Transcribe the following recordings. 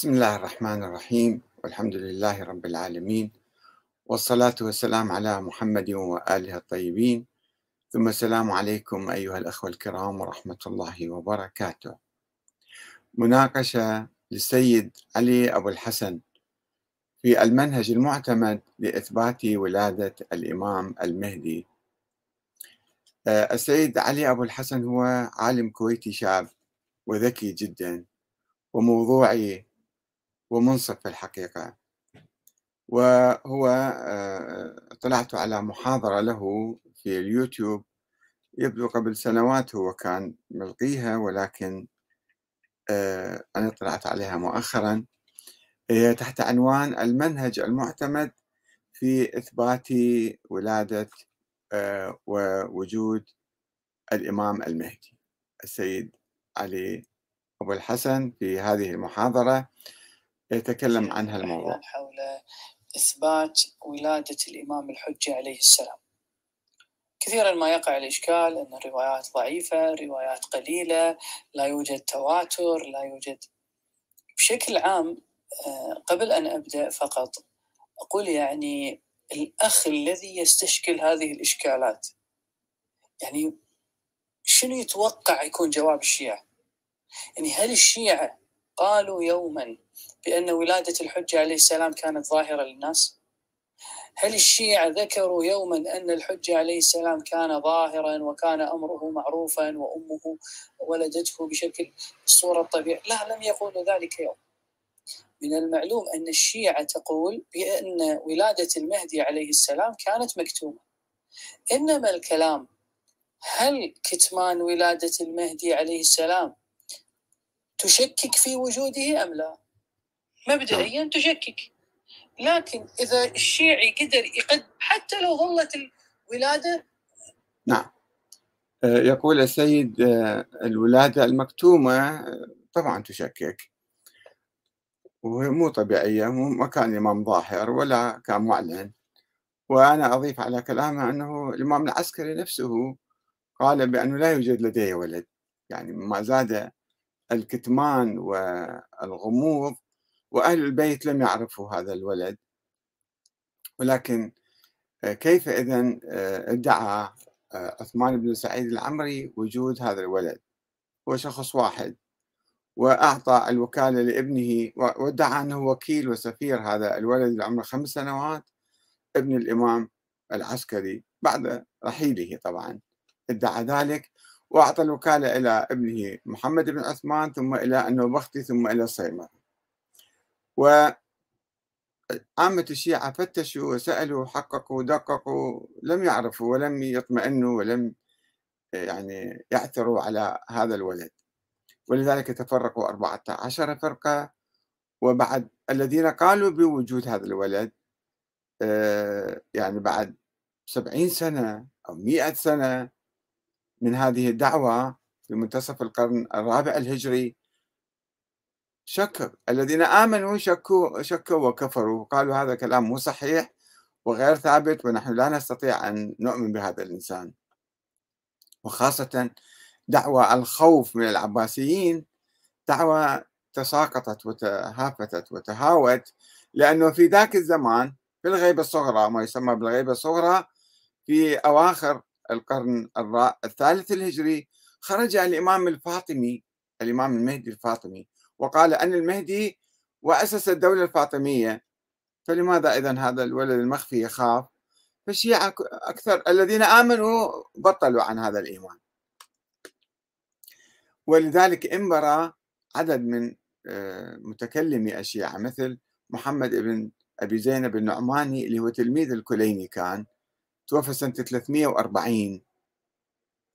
بسم الله الرحمن الرحيم والحمد لله رب العالمين والصلاة والسلام على محمد وآله الطيبين. ثم السلام عليكم أيها الأخوة الكرام ورحمة الله وبركاته. مناقشة للسيد علي أبو الحسن في المنهج المعتمد لإثبات ولادة الإمام المهدي. آه، السيد علي أبو الحسن هو عالم كويتي شاب وذكي جدا وموضوعي ومنصف في الحقيقة. وهو آه، طلعت على محاضرة له في اليوتيوب يبدو قبل سنوات هو كان ملقيها ولكن آه، أنا طلعت عليها مؤخرا. هي تحت عنوان المنهج المعتمد في إثبات ولادة آه، ووجود الإمام المهدي. السيد علي أبو الحسن في هذه المحاضرة. يتكلم عن هالموضوع. حول إثبات ولادة الإمام الحجة عليه السلام. كثيرا ما يقع الإشكال أن الروايات ضعيفة روايات قليلة لا يوجد تواتر لا يوجد. بشكل عام آه، قبل أن أبدأ فقط أقول يعني الأخ الذي يستشكل هذه الإشكالات يعني شنو يتوقع يكون جواب الشيعة؟ يعني هل الشيعة قالوا يوما بأن ولادة الحجة عليه السلام كانت ظاهرة للناس؟ هل الشيعة ذكروا يوما أن الحجة عليه السلام كان ظاهرا وكان أمره معروفا وأمه ولدته بشكل الصورة الطبيعية لا لم يقولوا ذلك يوم. من المعلوم أن الشيعة تقول بأن ولادة المهدي عليه السلام كانت مكتومة. إنما الكلام هل كتمان ولادة المهدي عليه السلام تشكك في وجوده أم لا؟ مبدئيا نعم. تشكك. لكن إذا الشيعي قدر يقد حتى لو ظلت الولادة نعم. آه، يقول السيد آه، الولادة المكتومة آه، طبعا تشكك. وهي مو طبيعية ما كان إمام ظاهر ولا كان معلن. وأنا أضيف على كلامه أنه الإمام العسكري نفسه قال بأنه لا يوجد لديه ولد. يعني ما زاد الكتمان والغموض وأهل البيت لم يعرفوا هذا الولد. ولكن آه، كيف إذا آه، ادعى آه، عثمان بن سعيد العمري وجود هذا الولد؟ هو شخص واحد. وأعطى الوكالة لابنه وادعى أنه وكيل وسفير هذا الولد اللي عمره خمس سنوات ابن الإمام العسكري بعد رحيله طبعا. ادعى ذلك وأعطى الوكالة إلى ابنه محمد بن عثمان ثم إلى النوبختي ثم إلى الصيمة وعامة الشيعة فتشوا وسألوا حققوا دققوا لم يعرفوا ولم يطمئنوا ولم يعني يعثروا على هذا الولد. ولذلك تفرقوا 14 فرقة. وبعد الذين قالوا بوجود هذا الولد آه، يعني بعد سبعين سنة أو مئة سنة من هذه الدعوة في منتصف القرن الرابع الهجري. شك الذين آمنوا شكوا شكوا وكفروا. قالوا هذا كلام مو صحيح وغير ثابت ونحن لا نستطيع أن نؤمن بهذا الإنسان. وخاصة دعوة الخوف من العباسيين. دعوة تساقطت وتهافتت وتهاوت. لأنه في ذاك الزمان في الغيبة الصغرى ما يسمى بالغيبة الصغرى في أواخر القرن الثالث الهجري خرج الإمام الفاطمي الإمام المهدي الفاطمي وقال أن المهدي وأسس الدولة الفاطمية. فلماذا إذا هذا الولد المخفي يخاف؟ فالشيعة أكثر الذين آمنوا بطلوا عن هذا الإيمان. ولذلك انبرى عدد من آه، متكلمي الشيعة مثل محمد بن أبي زينب النعماني اللي هو تلميذ الكليني كان توفى سنة 340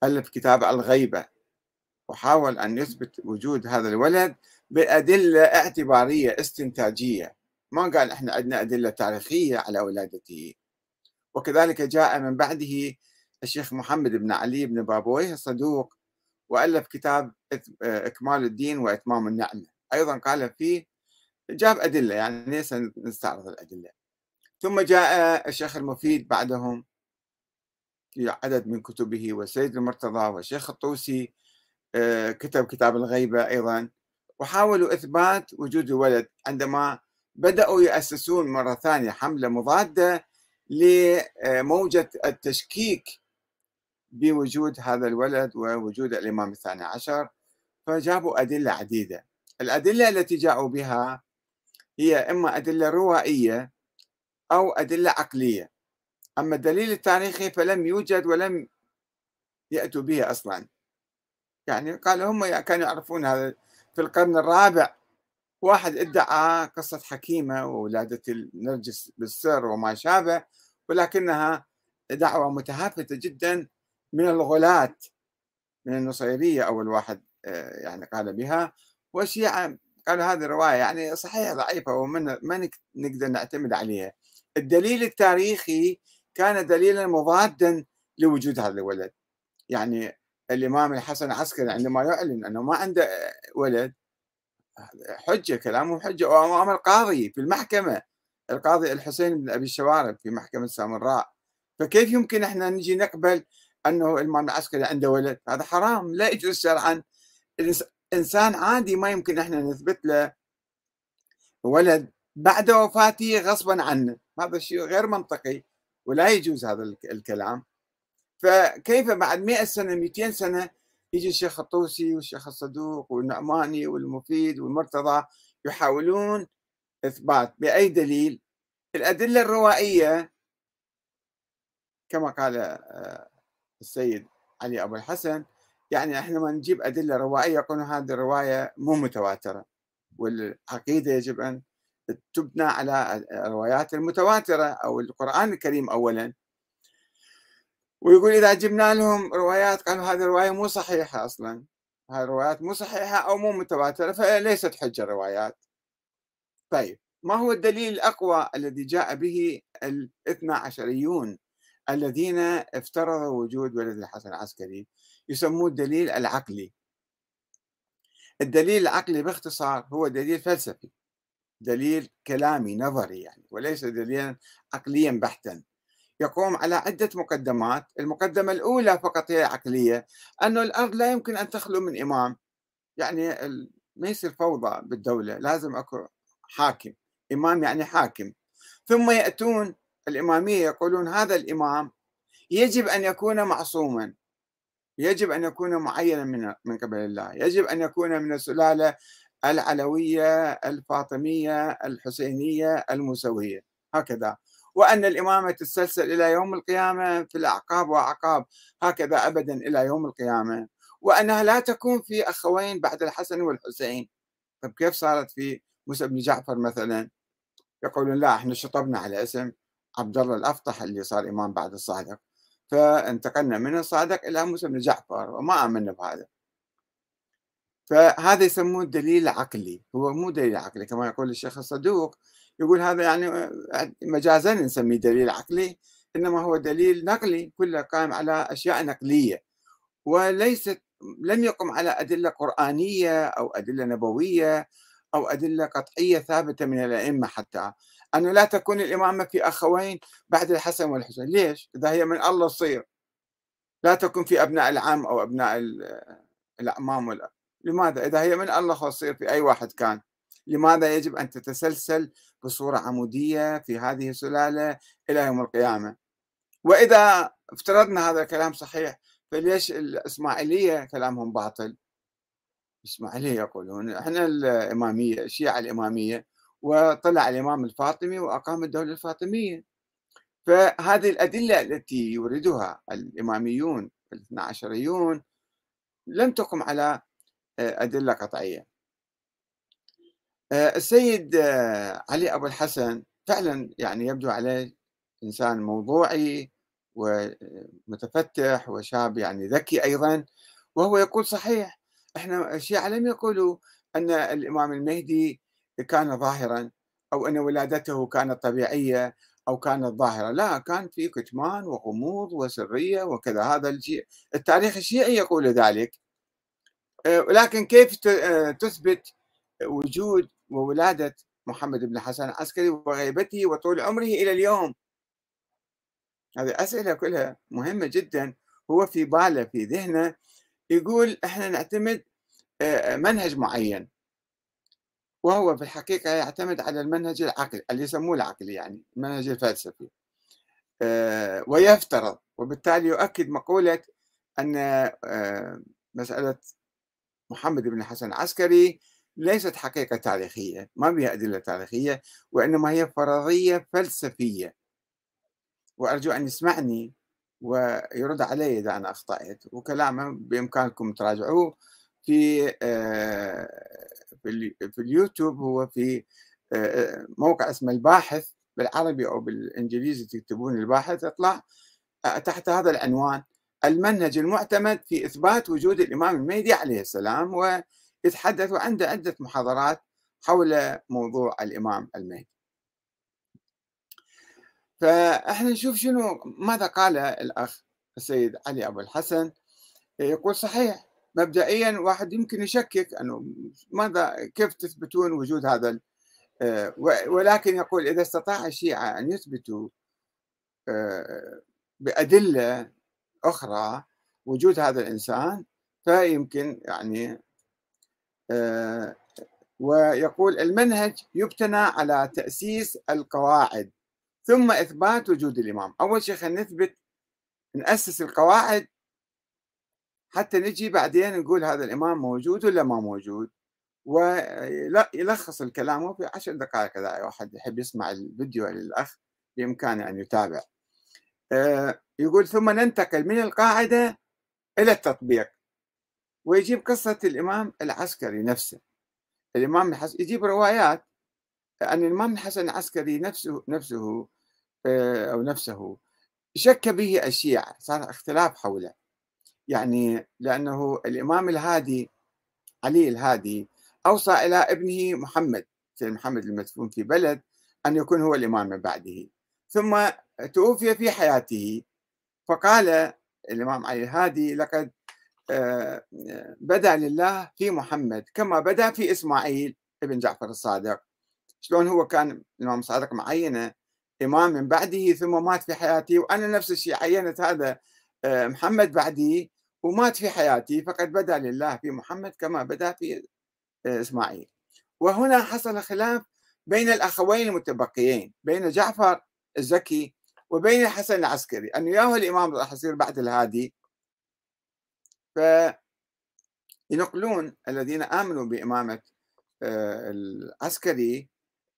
ألف كتاب الغيبة. وحاول أن يثبت وجود هذا الولد بأدلة اعتبارية استنتاجية. ما قال إحنا عندنا أدلة تاريخية على ولادته. وكذلك جاء من بعده الشيخ محمد بن علي بن بابويه الصدوق وألف كتاب إكمال الدين وإتمام النعمة. أيضا قال فيه جاب أدلة يعني ليس نستعرض الأدلة. ثم جاء الشيخ المفيد بعدهم عدد من كتبه والسيد المرتضى والشيخ الطوسي آه، كتب كتاب الغيبة أيضا. وحاولوا إثبات وجود الولد عندما بدأوا يأسسون مرة ثانية حملة مضادة لموجة التشكيك بوجود هذا الولد ووجود الإمام الثاني عشر فجابوا أدلة عديدة. الأدلة التي جاءوا بها هي إما أدلة روائية أو أدلة عقلية. أما الدليل التاريخي فلم يوجد ولم يأتوا به أصلا. يعني قالوا هم كانوا يعرفون هذا في القرن الرابع. واحد ادعى قصة حكيمة وولادة النرجس بالسر وما شابه ولكنها دعوة متهافتة جدا من الغلاة من النصيرية أول واحد آه، يعني قال بها. والشيعة قالوا هذه رواية يعني صحيحة ضعيفة وما ما نقدر نعتمد عليها. الدليل التاريخي كان دليلا مضادا لوجود هذا الولد. يعني الإمام الحسن العسكري عندما يعلن أنه ما عنده ولد حجة كلامه حجة. وأمام القاضي في المحكمة القاضي الحسين بن أبي الشوارب في محكمة سامراء. فكيف يمكن إحنا نجي نقبل أنه الإمام العسكري عنده ولد؟ هذا حرام. لا يجوز شرعا إنسان عادي ما يمكن إحنا نثبت له ولد بعد وفاته غصبا عنه. هذا الشيء غير منطقي. ولا يجوز هذا الكلام. فكيف بعد 100 سنة 200 سنة يجي الشيخ الطوسي والشيخ الصدوق والنعماني والمفيد والمرتضى يحاولون إثبات بأي دليل الأدلة الروائية كما قال آه، السيد علي أبو الحسن. يعني إحنا ما نجيب أدلة روائية يقولون هذه الرواية مو متواترة والعقيدة يجب أن تبنى على الروايات المتواترة أو القرآن الكريم أولا. ويقول إذا جبنا لهم روايات قالوا هذه الرواية مو صحيحة أصلا. هذه الروايات مو صحيحة أو مو متواترة فليست حجة الروايات. طيب ما هو الدليل الأقوى الذي جاء به الاثنى عشريون الذين افترضوا وجود ولد الحسن العسكري؟ يسموه الدليل العقلي. الدليل العقلي باختصار هو دليل فلسفي. دليل كلامي نظري يعني وليس دليلا عقليا بحتا. يقوم على عدة مقدمات المقدمة الأولى فقط هي عقلية أنه الأرض لا يمكن أن تخلو من إمام. يعني ما يصير فوضى بالدولة لازم أكو حاكم إمام يعني حاكم. ثم يأتون الإمامية يقولون هذا الإمام يجب أن يكون معصوما. يجب أن يكون معينا من من قبل الله. يجب أن يكون من السلالة العلوية الفاطمية الحسينية الموسوية هكذا. وأن الإمامة تتسلسل إلى يوم القيامة في الأعقاب وأعقاب هكذا أبدا إلى يوم القيامة. وأنها لا تكون في أخوين بعد الحسن والحسين. طيب كيف صارت في موسى بن جعفر مثلا؟ يقولون لا إحنا شطبنا على اسم عبد الله الأفطح اللي صار إمام بعد الصادق. فانتقلنا من الصادق إلى موسى بن جعفر وما آمنا بهذا. فهذا يسموه الدليل العقلي. هو مو دليل عقلي كما يقول الشيخ الصدوق. يقول هذا يعني مجازا نسميه دليل عقلي إنما هو دليل نقلي كله قائم على أشياء نقلية. وليست لم يقم على أدلة قرآنية أو أدلة نبوية أو أدلة قطعية ثابتة من الأئمة حتى. أنه لا تكون الإمامة في أخوين بعد الحسن والحسين. ليش؟ إذا هي من الله تصير. لا تكون في أبناء العم أو أبناء الأعمام ولا لماذا؟ إذا هي من الله تصير في أي واحد كان. لماذا يجب أن تتسلسل بصورة عمودية في هذه السلالة إلى يوم القيامة؟ وإذا افترضنا هذا الكلام صحيح فليش الإسماعيلية كلامهم باطل؟ الإسماعيلية يقولون إحنا الإمامية الشيعة الإمامية وطلع الإمام الفاطمي وأقام الدولة الفاطمية. فهذه الأدلة التي يوردها الإماميون الاثنى عشريون لم تقم على أدلة قطعية. آه، السيد آه، علي أبو الحسن فعلا يعني يبدو عليه إنسان موضوعي ومتفتح وشاب يعني ذكي أيضا وهو يقول صحيح إحنا الشيعة لم يقولوا أن الإمام المهدي كان ظاهرا أو أن ولادته كانت طبيعية أو كانت ظاهرة لا كان في كتمان وغموض وسرية وكذا. هذا التاريخ الشيعي يقول ذلك. آه، ولكن كيف تثبت وجود وولادة محمد بن حسن العسكري وغيبته وطول عمره إلى اليوم؟ هذه أسئلة كلها مهمة جدا. هو في باله في ذهنه يقول إحنا نعتمد آه، منهج معين. وهو في الحقيقة يعتمد على المنهج العقلي اللي يسموه العقلي يعني المنهج الفلسفي. آه، ويفترض وبالتالي يؤكد مقولة أن آه، مسألة محمد بن الحسن العسكري ليست حقيقة تاريخية ما بها أدلة تاريخية وإنما هي فرضية فلسفية. وأرجو أن يسمعني ويرد علي إذا أنا أخطأت وكلامه بإمكانكم تراجعوه في آه، في اليوتيوب هو في موقع اسمه الباحث بالعربي أو بالإنجليزي تكتبون الباحث يطلع تحت هذا العنوان المنهج المعتمد في إثبات وجود الإمام المهدي عليه السلام ويتحدث عنده عدة محاضرات حول موضوع الإمام المهدي. فإحنا نشوف شنو ماذا قال الأخ السيد علي أبو الحسن؟ يقول صحيح مبدئيا واحد يمكن يشكك أنه ماذا كيف تثبتون وجود هذا ولكن يقول إذا استطاع الشيعة أن يثبتوا آه، بأدلة أخرى وجود هذا الإنسان فيمكن يعني آه، ويقول المنهج يبتنى على تأسيس القواعد ثم إثبات وجود الإمام. أول شيء خلينا نثبت نأسس القواعد حتى نجي بعدين نقول هذا الإمام موجود ولا ما موجود ويلخص الكلام في عشر دقائق إذا واحد يحب يسمع الفيديو للأخ بإمكانه أن يتابع. يقول ثم ننتقل من القاعدة إلى التطبيق ويجيب قصة الإمام العسكري نفسه. الإمام الحسن يجيب روايات أن الإمام الحسن العسكري نفسه نفسه آه، أو نفسه. شك به الشيعة صار اختلاف حوله. يعني لأنه الإمام الهادي علي الهادي أوصى إلى ابنه محمد سيد محمد المدفون في بلد أن يكون هو الإمام من بعده. ثم توفي في حياته. فقال الإمام علي الهادي لقد آه، بدأ لله في محمد كما بدأ في إسماعيل ابن جعفر الصادق. شلون هو كان الإمام الصادق معينة إمام من بعده ثم مات في حياته وأنا نفس الشيء عينت هذا آه، محمد بعدي ومات في حياتي فقد بدأ لله في محمد كما بدأ في آه، إسماعيل. وهنا حصل خلاف بين الأخوين المتبقيين بين جعفر الزكي وبين الحسن العسكري أنه ياهو الإمام راح يصير بعد الهادي فينقلون الذين آمنوا بإمامة آه، العسكري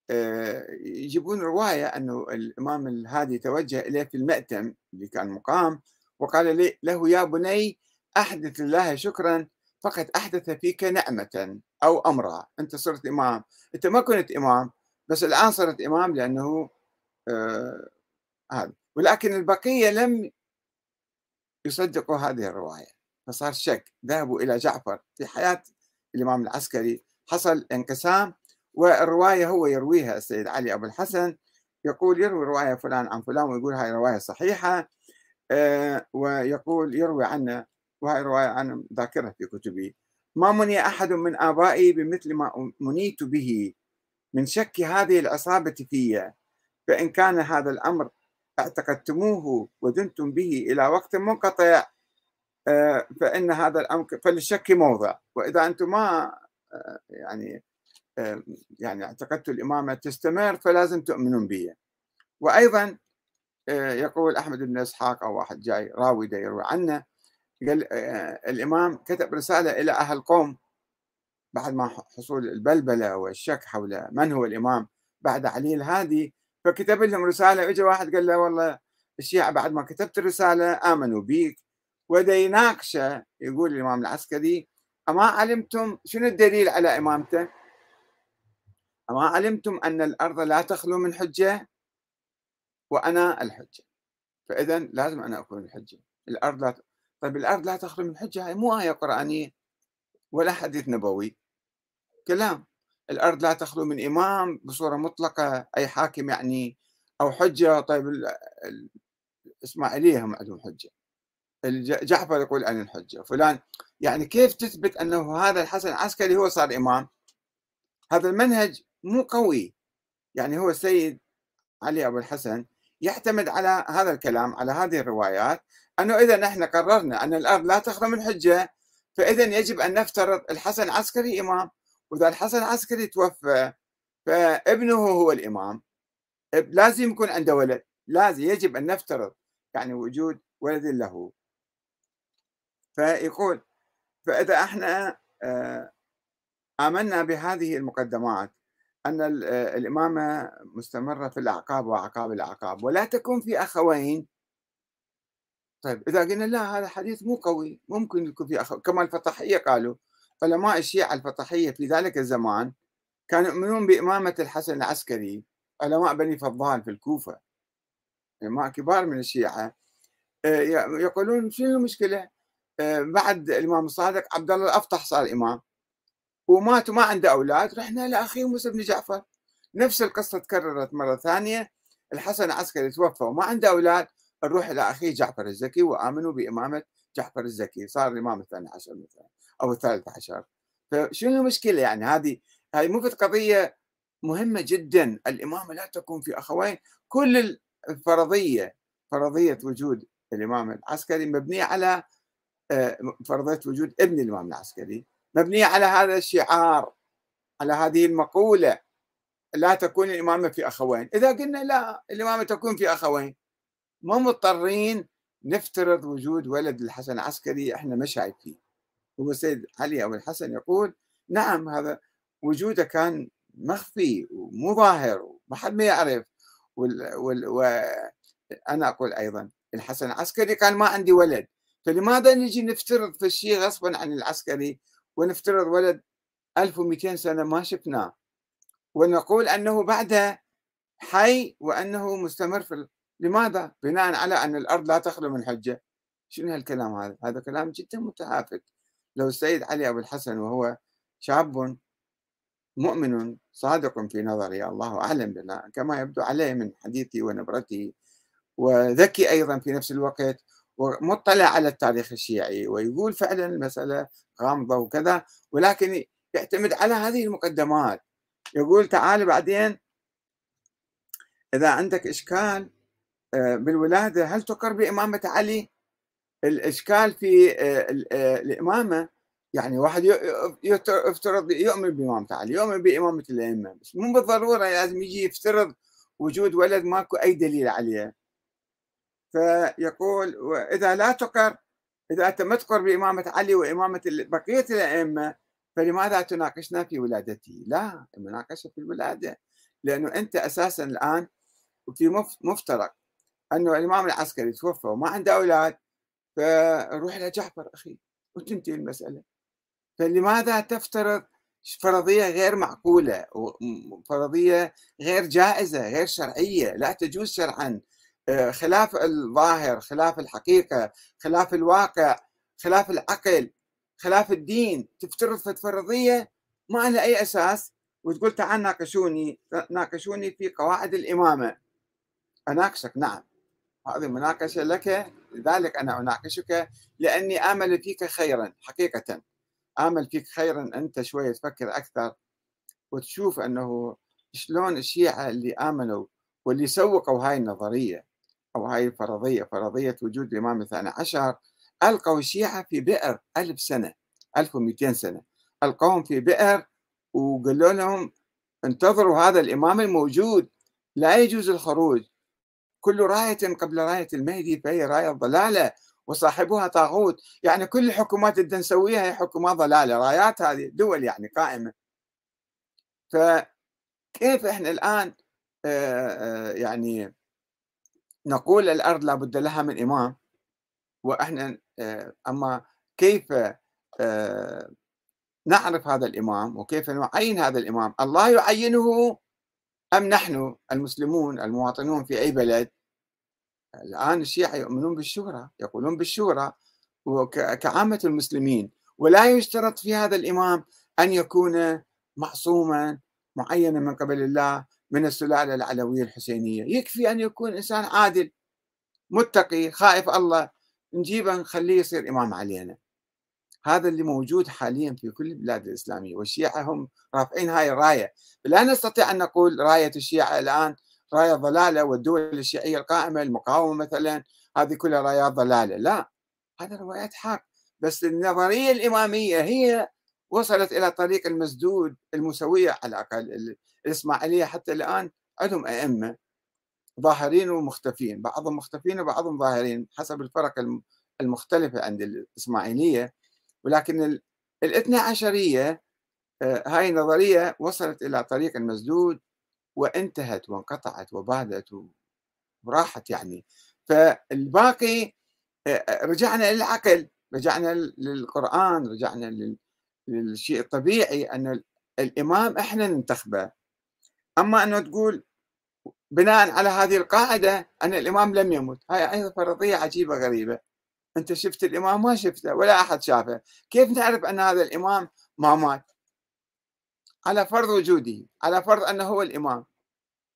آه، يجيبون رواية أنه الإمام الهادي توجه إليه في المأتم اللي كان مقام وقال له يا بني أحدث الله شكرا فقد أحدث فيك نعمة أو أمرا. أنت صرت إمام. أنت ما كنت إمام بس الآن صرت إمام لأنه هذا. ولكن البقية لم يصدقوا هذه الرواية. فصار شك. ذهبوا إلى جعفر في حياة الإمام العسكري. حصل انقسام والرواية هو يرويها السيد علي أبو الحسن. يقول يروي رواية فلان عن فلان ويقول هاي رواية صحيحة آه ويقول يروي عنه وهي رواية أنا ذاكرها في كتبي. ما مني أحد من آبائي بمثل ما منيت به. من شك هذه العصابة في فإن كان هذا الأمر اعتقدتموه ودنتم به إلى وقت منقطع آه، فإن هذا الأمر فللشك موضع. وإذا أنتم ما آه، يعني آه، يعني اعتقدتوا الإمامة تستمر فلازم تؤمنون به وأيضا يقول أحمد بن إسحاق أو واحد جاي راوي يروي عنه قال الإمام كتب رسالة إلى أهل قوم بعد ما حصول البلبلة والشك حول من هو الإمام. بعد علي الهادي فكتب لهم رسالة اجى واحد قال له والله الشيعة بعد ما كتبت الرسالة آمنوا بيك. ودا يناقشه يقول الإمام العسكري أما علمتم شنو الدليل على إمامته؟ أما علمتم أن الأرض لا تخلو من حجة؟ وأنا الحجة. فإذا لازم أنا أكون الحجة. الأرض لا طيب الأرض لا تخلو من حجة؟ هاي مو آية قرآنية ولا حديث نبوي. كلام. الأرض لا تخلو من إمام بصورة مطلقة أي حاكم يعني أو حجة. طيب الإسماعيلية هم عندهم حجة. جعفر يقول عن الحجة. فلان يعني كيف تثبت أنه هذا الحسن العسكري هو صار إمام؟ هذا المنهج مو قوي. يعني هو السيد علي أبو الحسن يعتمد على هذا الكلام على هذه الروايات أنه إذا نحن قررنا أن الأرض لا تخرم الحجة فإذا يجب أن نفترض الحسن عسكري إمام. وإذا الحسن العسكري توفى فابنه هو الإمام. لازم يكون عنده ولد. لازم يجب أن نفترض يعني وجود ولد له. فيقول فإذا إحنا آه، آمنا بهذه المقدمات أن الإمامة مستمرة في الأعقاب وأعقاب الأعقاب ولا تكون في أخوين. طيب إذا قلنا لا هذا حديث مو قوي ممكن يكون في أخوين كما الفطحية قالوا علماء الشيعة الفطحية في ذلك الزمان كانوا يؤمنون بإمامة الحسن العسكري. علماء بني فضال في الكوفة. علماء كبار من الشيعة. آه، يقولون شنو المشكلة؟ آه، بعد الإمام الصادق عبد الله الأفطح صار إمام. ومات وما عنده أولاد. رحنا لأخيه موسى بن جعفر. نفس القصة تكررت مرة ثانية. الحسن العسكري توفى وما عنده أولاد. نروح إلى أخيه جعفر الزكي وآمنوا بإمامة جعفر الزكي صار الإمام الثاني عشر مثلا أو الثالث عشر. فشنو المشكلة يعني؟ هذه هذه مو قضية مهمة جدا. الإمامة لا تكون في أخوين. كل الفرضية فرضية وجود الإمام العسكري مبنية على آه، فرضية وجود ابن الإمام العسكري مبنية على هذا الشعار على هذه المقولة. لا تكون الإمامة في أخوين. إذا قلنا لا الإمامة تكون في أخوين ما مضطرين نفترض وجود ولد الحسن العسكري إحنا ما شايفين هو السيد علي أبو الحسن يقول نعم هذا وجوده كان مخفي ومو ظاهر وما حد ما يعرف. وال... وال... وأنا أقول أيضا الحسن العسكري قال ما عندي ولد. فلماذا نجي نفترض في الشيء غصبا عن العسكري ونفترض ولد 1200 سنة ما شفناه؟ ونقول أنه بعدها حي وأنه مستمر في لماذا؟ بناء على أن الأرض لا تخلو من حجة شنو هالكلام هذا؟ هذا كلام جدا متهافت لو السيد علي أبو الحسن وهو شاب مؤمن صادق في نظري الله أعلم بنا كما يبدو عليه من حديثي ونبرتي وذكي أيضا في نفس الوقت ومطلع على التاريخ الشيعي ويقول فعلا المسألة غامضة وكذا ولكن يعتمد على هذه المقدمات يقول تعال بعدين إذا عندك إشكال بالولادة هل تقر بإمامة علي؟ الإشكال في آه، آه، الإمامة يعني واحد يفترض يؤمن بإمامة علي يؤمن بإمامة الأئمة بس مو بالضرورة لازم يجي يفترض وجود ولد ماكو أي دليل عليه. فيقول وإذا لا تقر إذا أنت ما تقر بإمامة علي وإمامة بقية الأئمة فلماذا تناقشنا في ولادته؟ لا المناقشة في الولادة لأنه أنت أساسا الآن في مفترق. أنه الإمام العسكري توفى وما عنده أولاد فروح إلى جعفر أخي وتنتهي المسألة. فلماذا تفترض فرضية غير معقولة فرضية غير جائزة غير شرعية؟ لا تجوز شرعا. آه، خلاف الظاهر خلاف الحقيقة خلاف الواقع خلاف العقل خلاف الدين. تفترض فرضية ما لها أي أساس وتقول تعال ناقشوني ناقشوني في قواعد الإمامة. أناقشك نعم. هذه مناقشة لك لذلك أنا أناقشك لأني آمل فيك خيرا حقيقة. آمل فيك خيرا أنت شوية تفكر أكثر وتشوف أنه شلون الشيعة اللي آمنوا واللي سوقوا هاي النظرية أو هاي الفرضية فرضية وجود الإمام الثاني عشر ألقوا الشيعة في بئر ألف سنة 1200 سنة. ألقوهم في بئر وقالوا لهم انتظروا هذا الإمام الموجود لا يجوز الخروج. كل راية قبل راية المهدي فهي راية ضلالة وصاحبها طاغوت. يعني كل الحكومات اللي نسويها هي حكومات ضلالة رايات هذه دول يعني قائمة. فكيف إحنا الآن يعني نقول الأرض لابد لها من إمام؟ وإحنا أما كيف نعرف هذا الإمام؟ وكيف نعين هذا الإمام؟ الله يعينه أم نحن المسلمون المواطنون في أي بلد؟ الآن الشيعة يؤمنون بالشورى يقولون بالشورى كعامة المسلمين ولا يشترط في هذا الإمام أن يكون معصوما معينا من قبل الله من السلالة العلوية الحسينية. يكفي أن يكون إنسان عادل متقي خائف الله نجيبه نخليه يصير إمام علينا. هذا اللي موجود حاليا في كل البلاد الإسلامية والشيعة هم رافعين هاي الراية. لا نستطيع أن نقول راية الشيعة الآن راية ضلالة والدول الشيعية القائمة المقاومة مثلا هذه كلها رايات ضلالة. لا هذا روايات حق. بس النظرية الإمامية هي وصلت إلى طريق المسدود المسوية على الأقل الإسماعيلية حتى الآن عندهم أئمة ظاهرين ومختفين. بعضهم مختفين وبعضهم ظاهرين حسب الفرق المختلفة عند الإسماعيلية. ولكن الاثنى عشرية آه، هاي النظرية وصلت إلى طريق المسدود. وانتهت وانقطعت وبادت وراحت يعني. فالباقي رجعنا للعقل رجعنا للقرآن رجعنا للشيء الطبيعي أن الإمام إحنا ننتخبه. أما أنه تقول بناء على هذه القاعدة أن الإمام لم يمت هاي أيضا فرضية عجيبة غريبة. أنت شفت الإمام؟ ما شفته ولا أحد شافه. كيف نعرف أن هذا الإمام ما مات؟ على فرض وجوده على فرض أنه هو الإمام.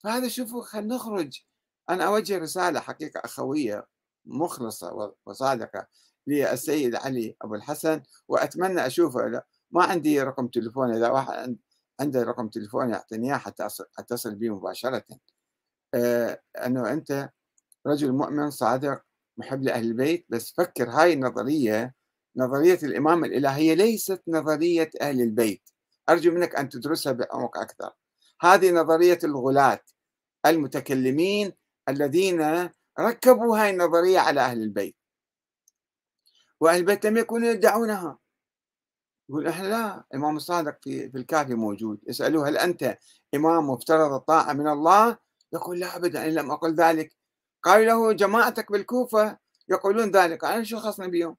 فهذا شوفوا خلينا نخرج. أنا أوجه رسالة حقيقة أخوية مخلصة وصادقة للسيد علي أبو الحسن. وأتمنى أشوفه. ما عندي رقم تليفون. إذا واحد عنده رقم تليفون يعطيني إياه حتى أتصل به مباشرة. آه أنه أنت رجل مؤمن صادق محب لأهل البيت. بس فكر هاي النظرية نظرية الإمامة الإلهية ليست نظرية أهل البيت. أرجو منك أن تدرسها بعمق أكثر. هذه نظرية الغلاة المتكلمين الذين ركبوا هاي النظرية على أهل البيت. وأهل البيت لم يكونوا يدعونها. يقول إحنا لا الامام الصادق في في الكافي موجود. يسألوه هل أنت إمام مفترض الطاعة من الله؟ يقول لا ابدا إن لم أقل ذلك. قالوا له جماعتك بالكوفة يقولون ذلك. أنا شو خصني بهم؟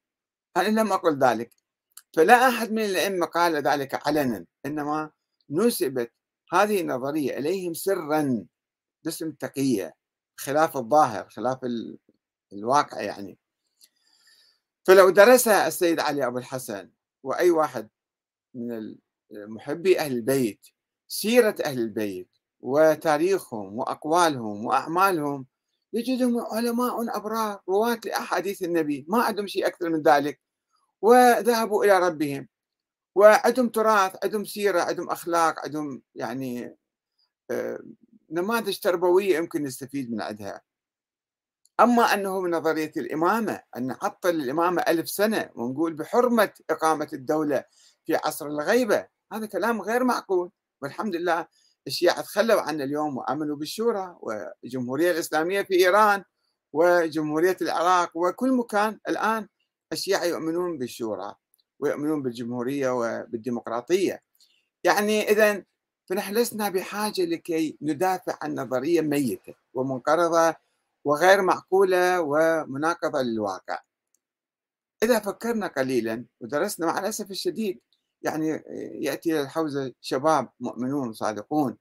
أنا لم أقل ذلك. فلا أحد من الأئمة قال ذلك علنا إنما نسبت هذه النظرية إليهم سرا باسم التقية خلاف الظاهر خلاف الواقع يعني. فلو درسها السيد علي أبو الحسن وأي واحد من محبي أهل البيت سيرة أهل البيت وتاريخهم وأقوالهم وأعمالهم يجدهم علماء أبرار رواة لأحاديث النبي ما عندهم شيء أكثر من ذلك. وذهبوا إلى ربهم. وعندهم تراث عندهم سيرة عندهم أخلاق عندهم يعني آه، نماذج تربوية يمكن نستفيد من عندها. أما أنه من نظرية الإمامة أن نعطل الإمامة ألف سنة ونقول بحرمة إقامة الدولة في عصر الغيبة هذا كلام غير معقول. والحمد لله الشيعة تخلوا عنا اليوم وآمنوا بالشورى والجمهورية الإسلامية في إيران وجمهورية العراق وكل مكان الآن الشيعة يؤمنون بالشورى ويؤمنون بالجمهورية وبالديمقراطية. يعني إذا فنحن لسنا بحاجة لكي ندافع عن نظرية ميتة ومنقرضة وغير معقولة ومناقضة للواقع. إذا فكرنا قليلا ودرسنا مع الأسف الشديد يعني يأتي إلى الحوزة شباب مؤمنون صادقون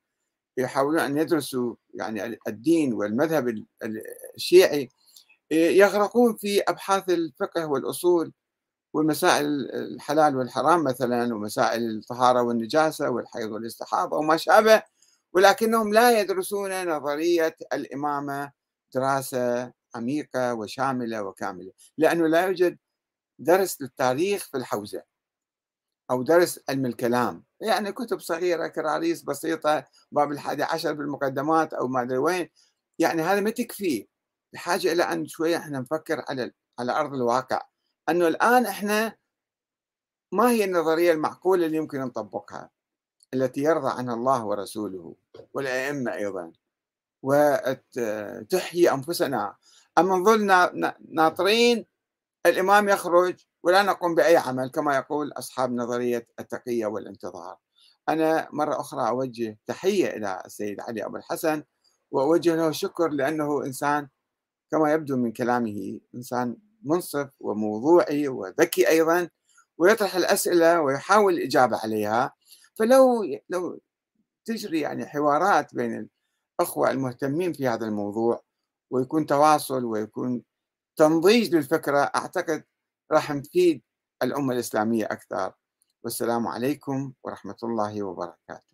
يحاولون أن يدرسوا يعني الدين والمذهب الشيعي يغرقون في أبحاث الفقه والأصول ومسائل الحلال والحرام مثلا ومسائل الطهارة والنجاسة والحيض والاستحاضة وما شابه. ولكنهم لا يدرسون نظرية الإمامة دراسة عميقة وشاملة وكاملة لأنه لا يوجد درس للتاريخ في الحوزة أو درس علم الكلام. يعني كتب صغيرة كراريس بسيطة باب الحادي عشر بالمقدمات أو ما أدري وين. يعني هذا ما تكفي بحاجة إلى أن شوية إحنا نفكر على على أرض الواقع. أنه الآن إحنا ما هي النظرية المعقولة اللي يمكن نطبقها التي يرضى عنها الله ورسوله والأئمة أيضا وتحيي أنفسنا. أما نظل ناطرين الإمام يخرج ولا نقوم بأي عمل كما يقول أصحاب نظرية التقية والانتظار. أنا مرة أخرى أوجه تحية إلى السيد علي أبو الحسن وأوجه له الشكر لأنه إنسان كما يبدو من كلامه إنسان منصف وموضوعي وذكي أيضا ويطرح الأسئلة ويحاول الإجابة عليها. فلو لو تجري يعني حوارات بين الأخوة المهتمين في هذا الموضوع ويكون تواصل ويكون تنضيج للفكرة أعتقد راح نفيد الأمة الإسلامية أكثر. والسلام عليكم ورحمة الله وبركاته.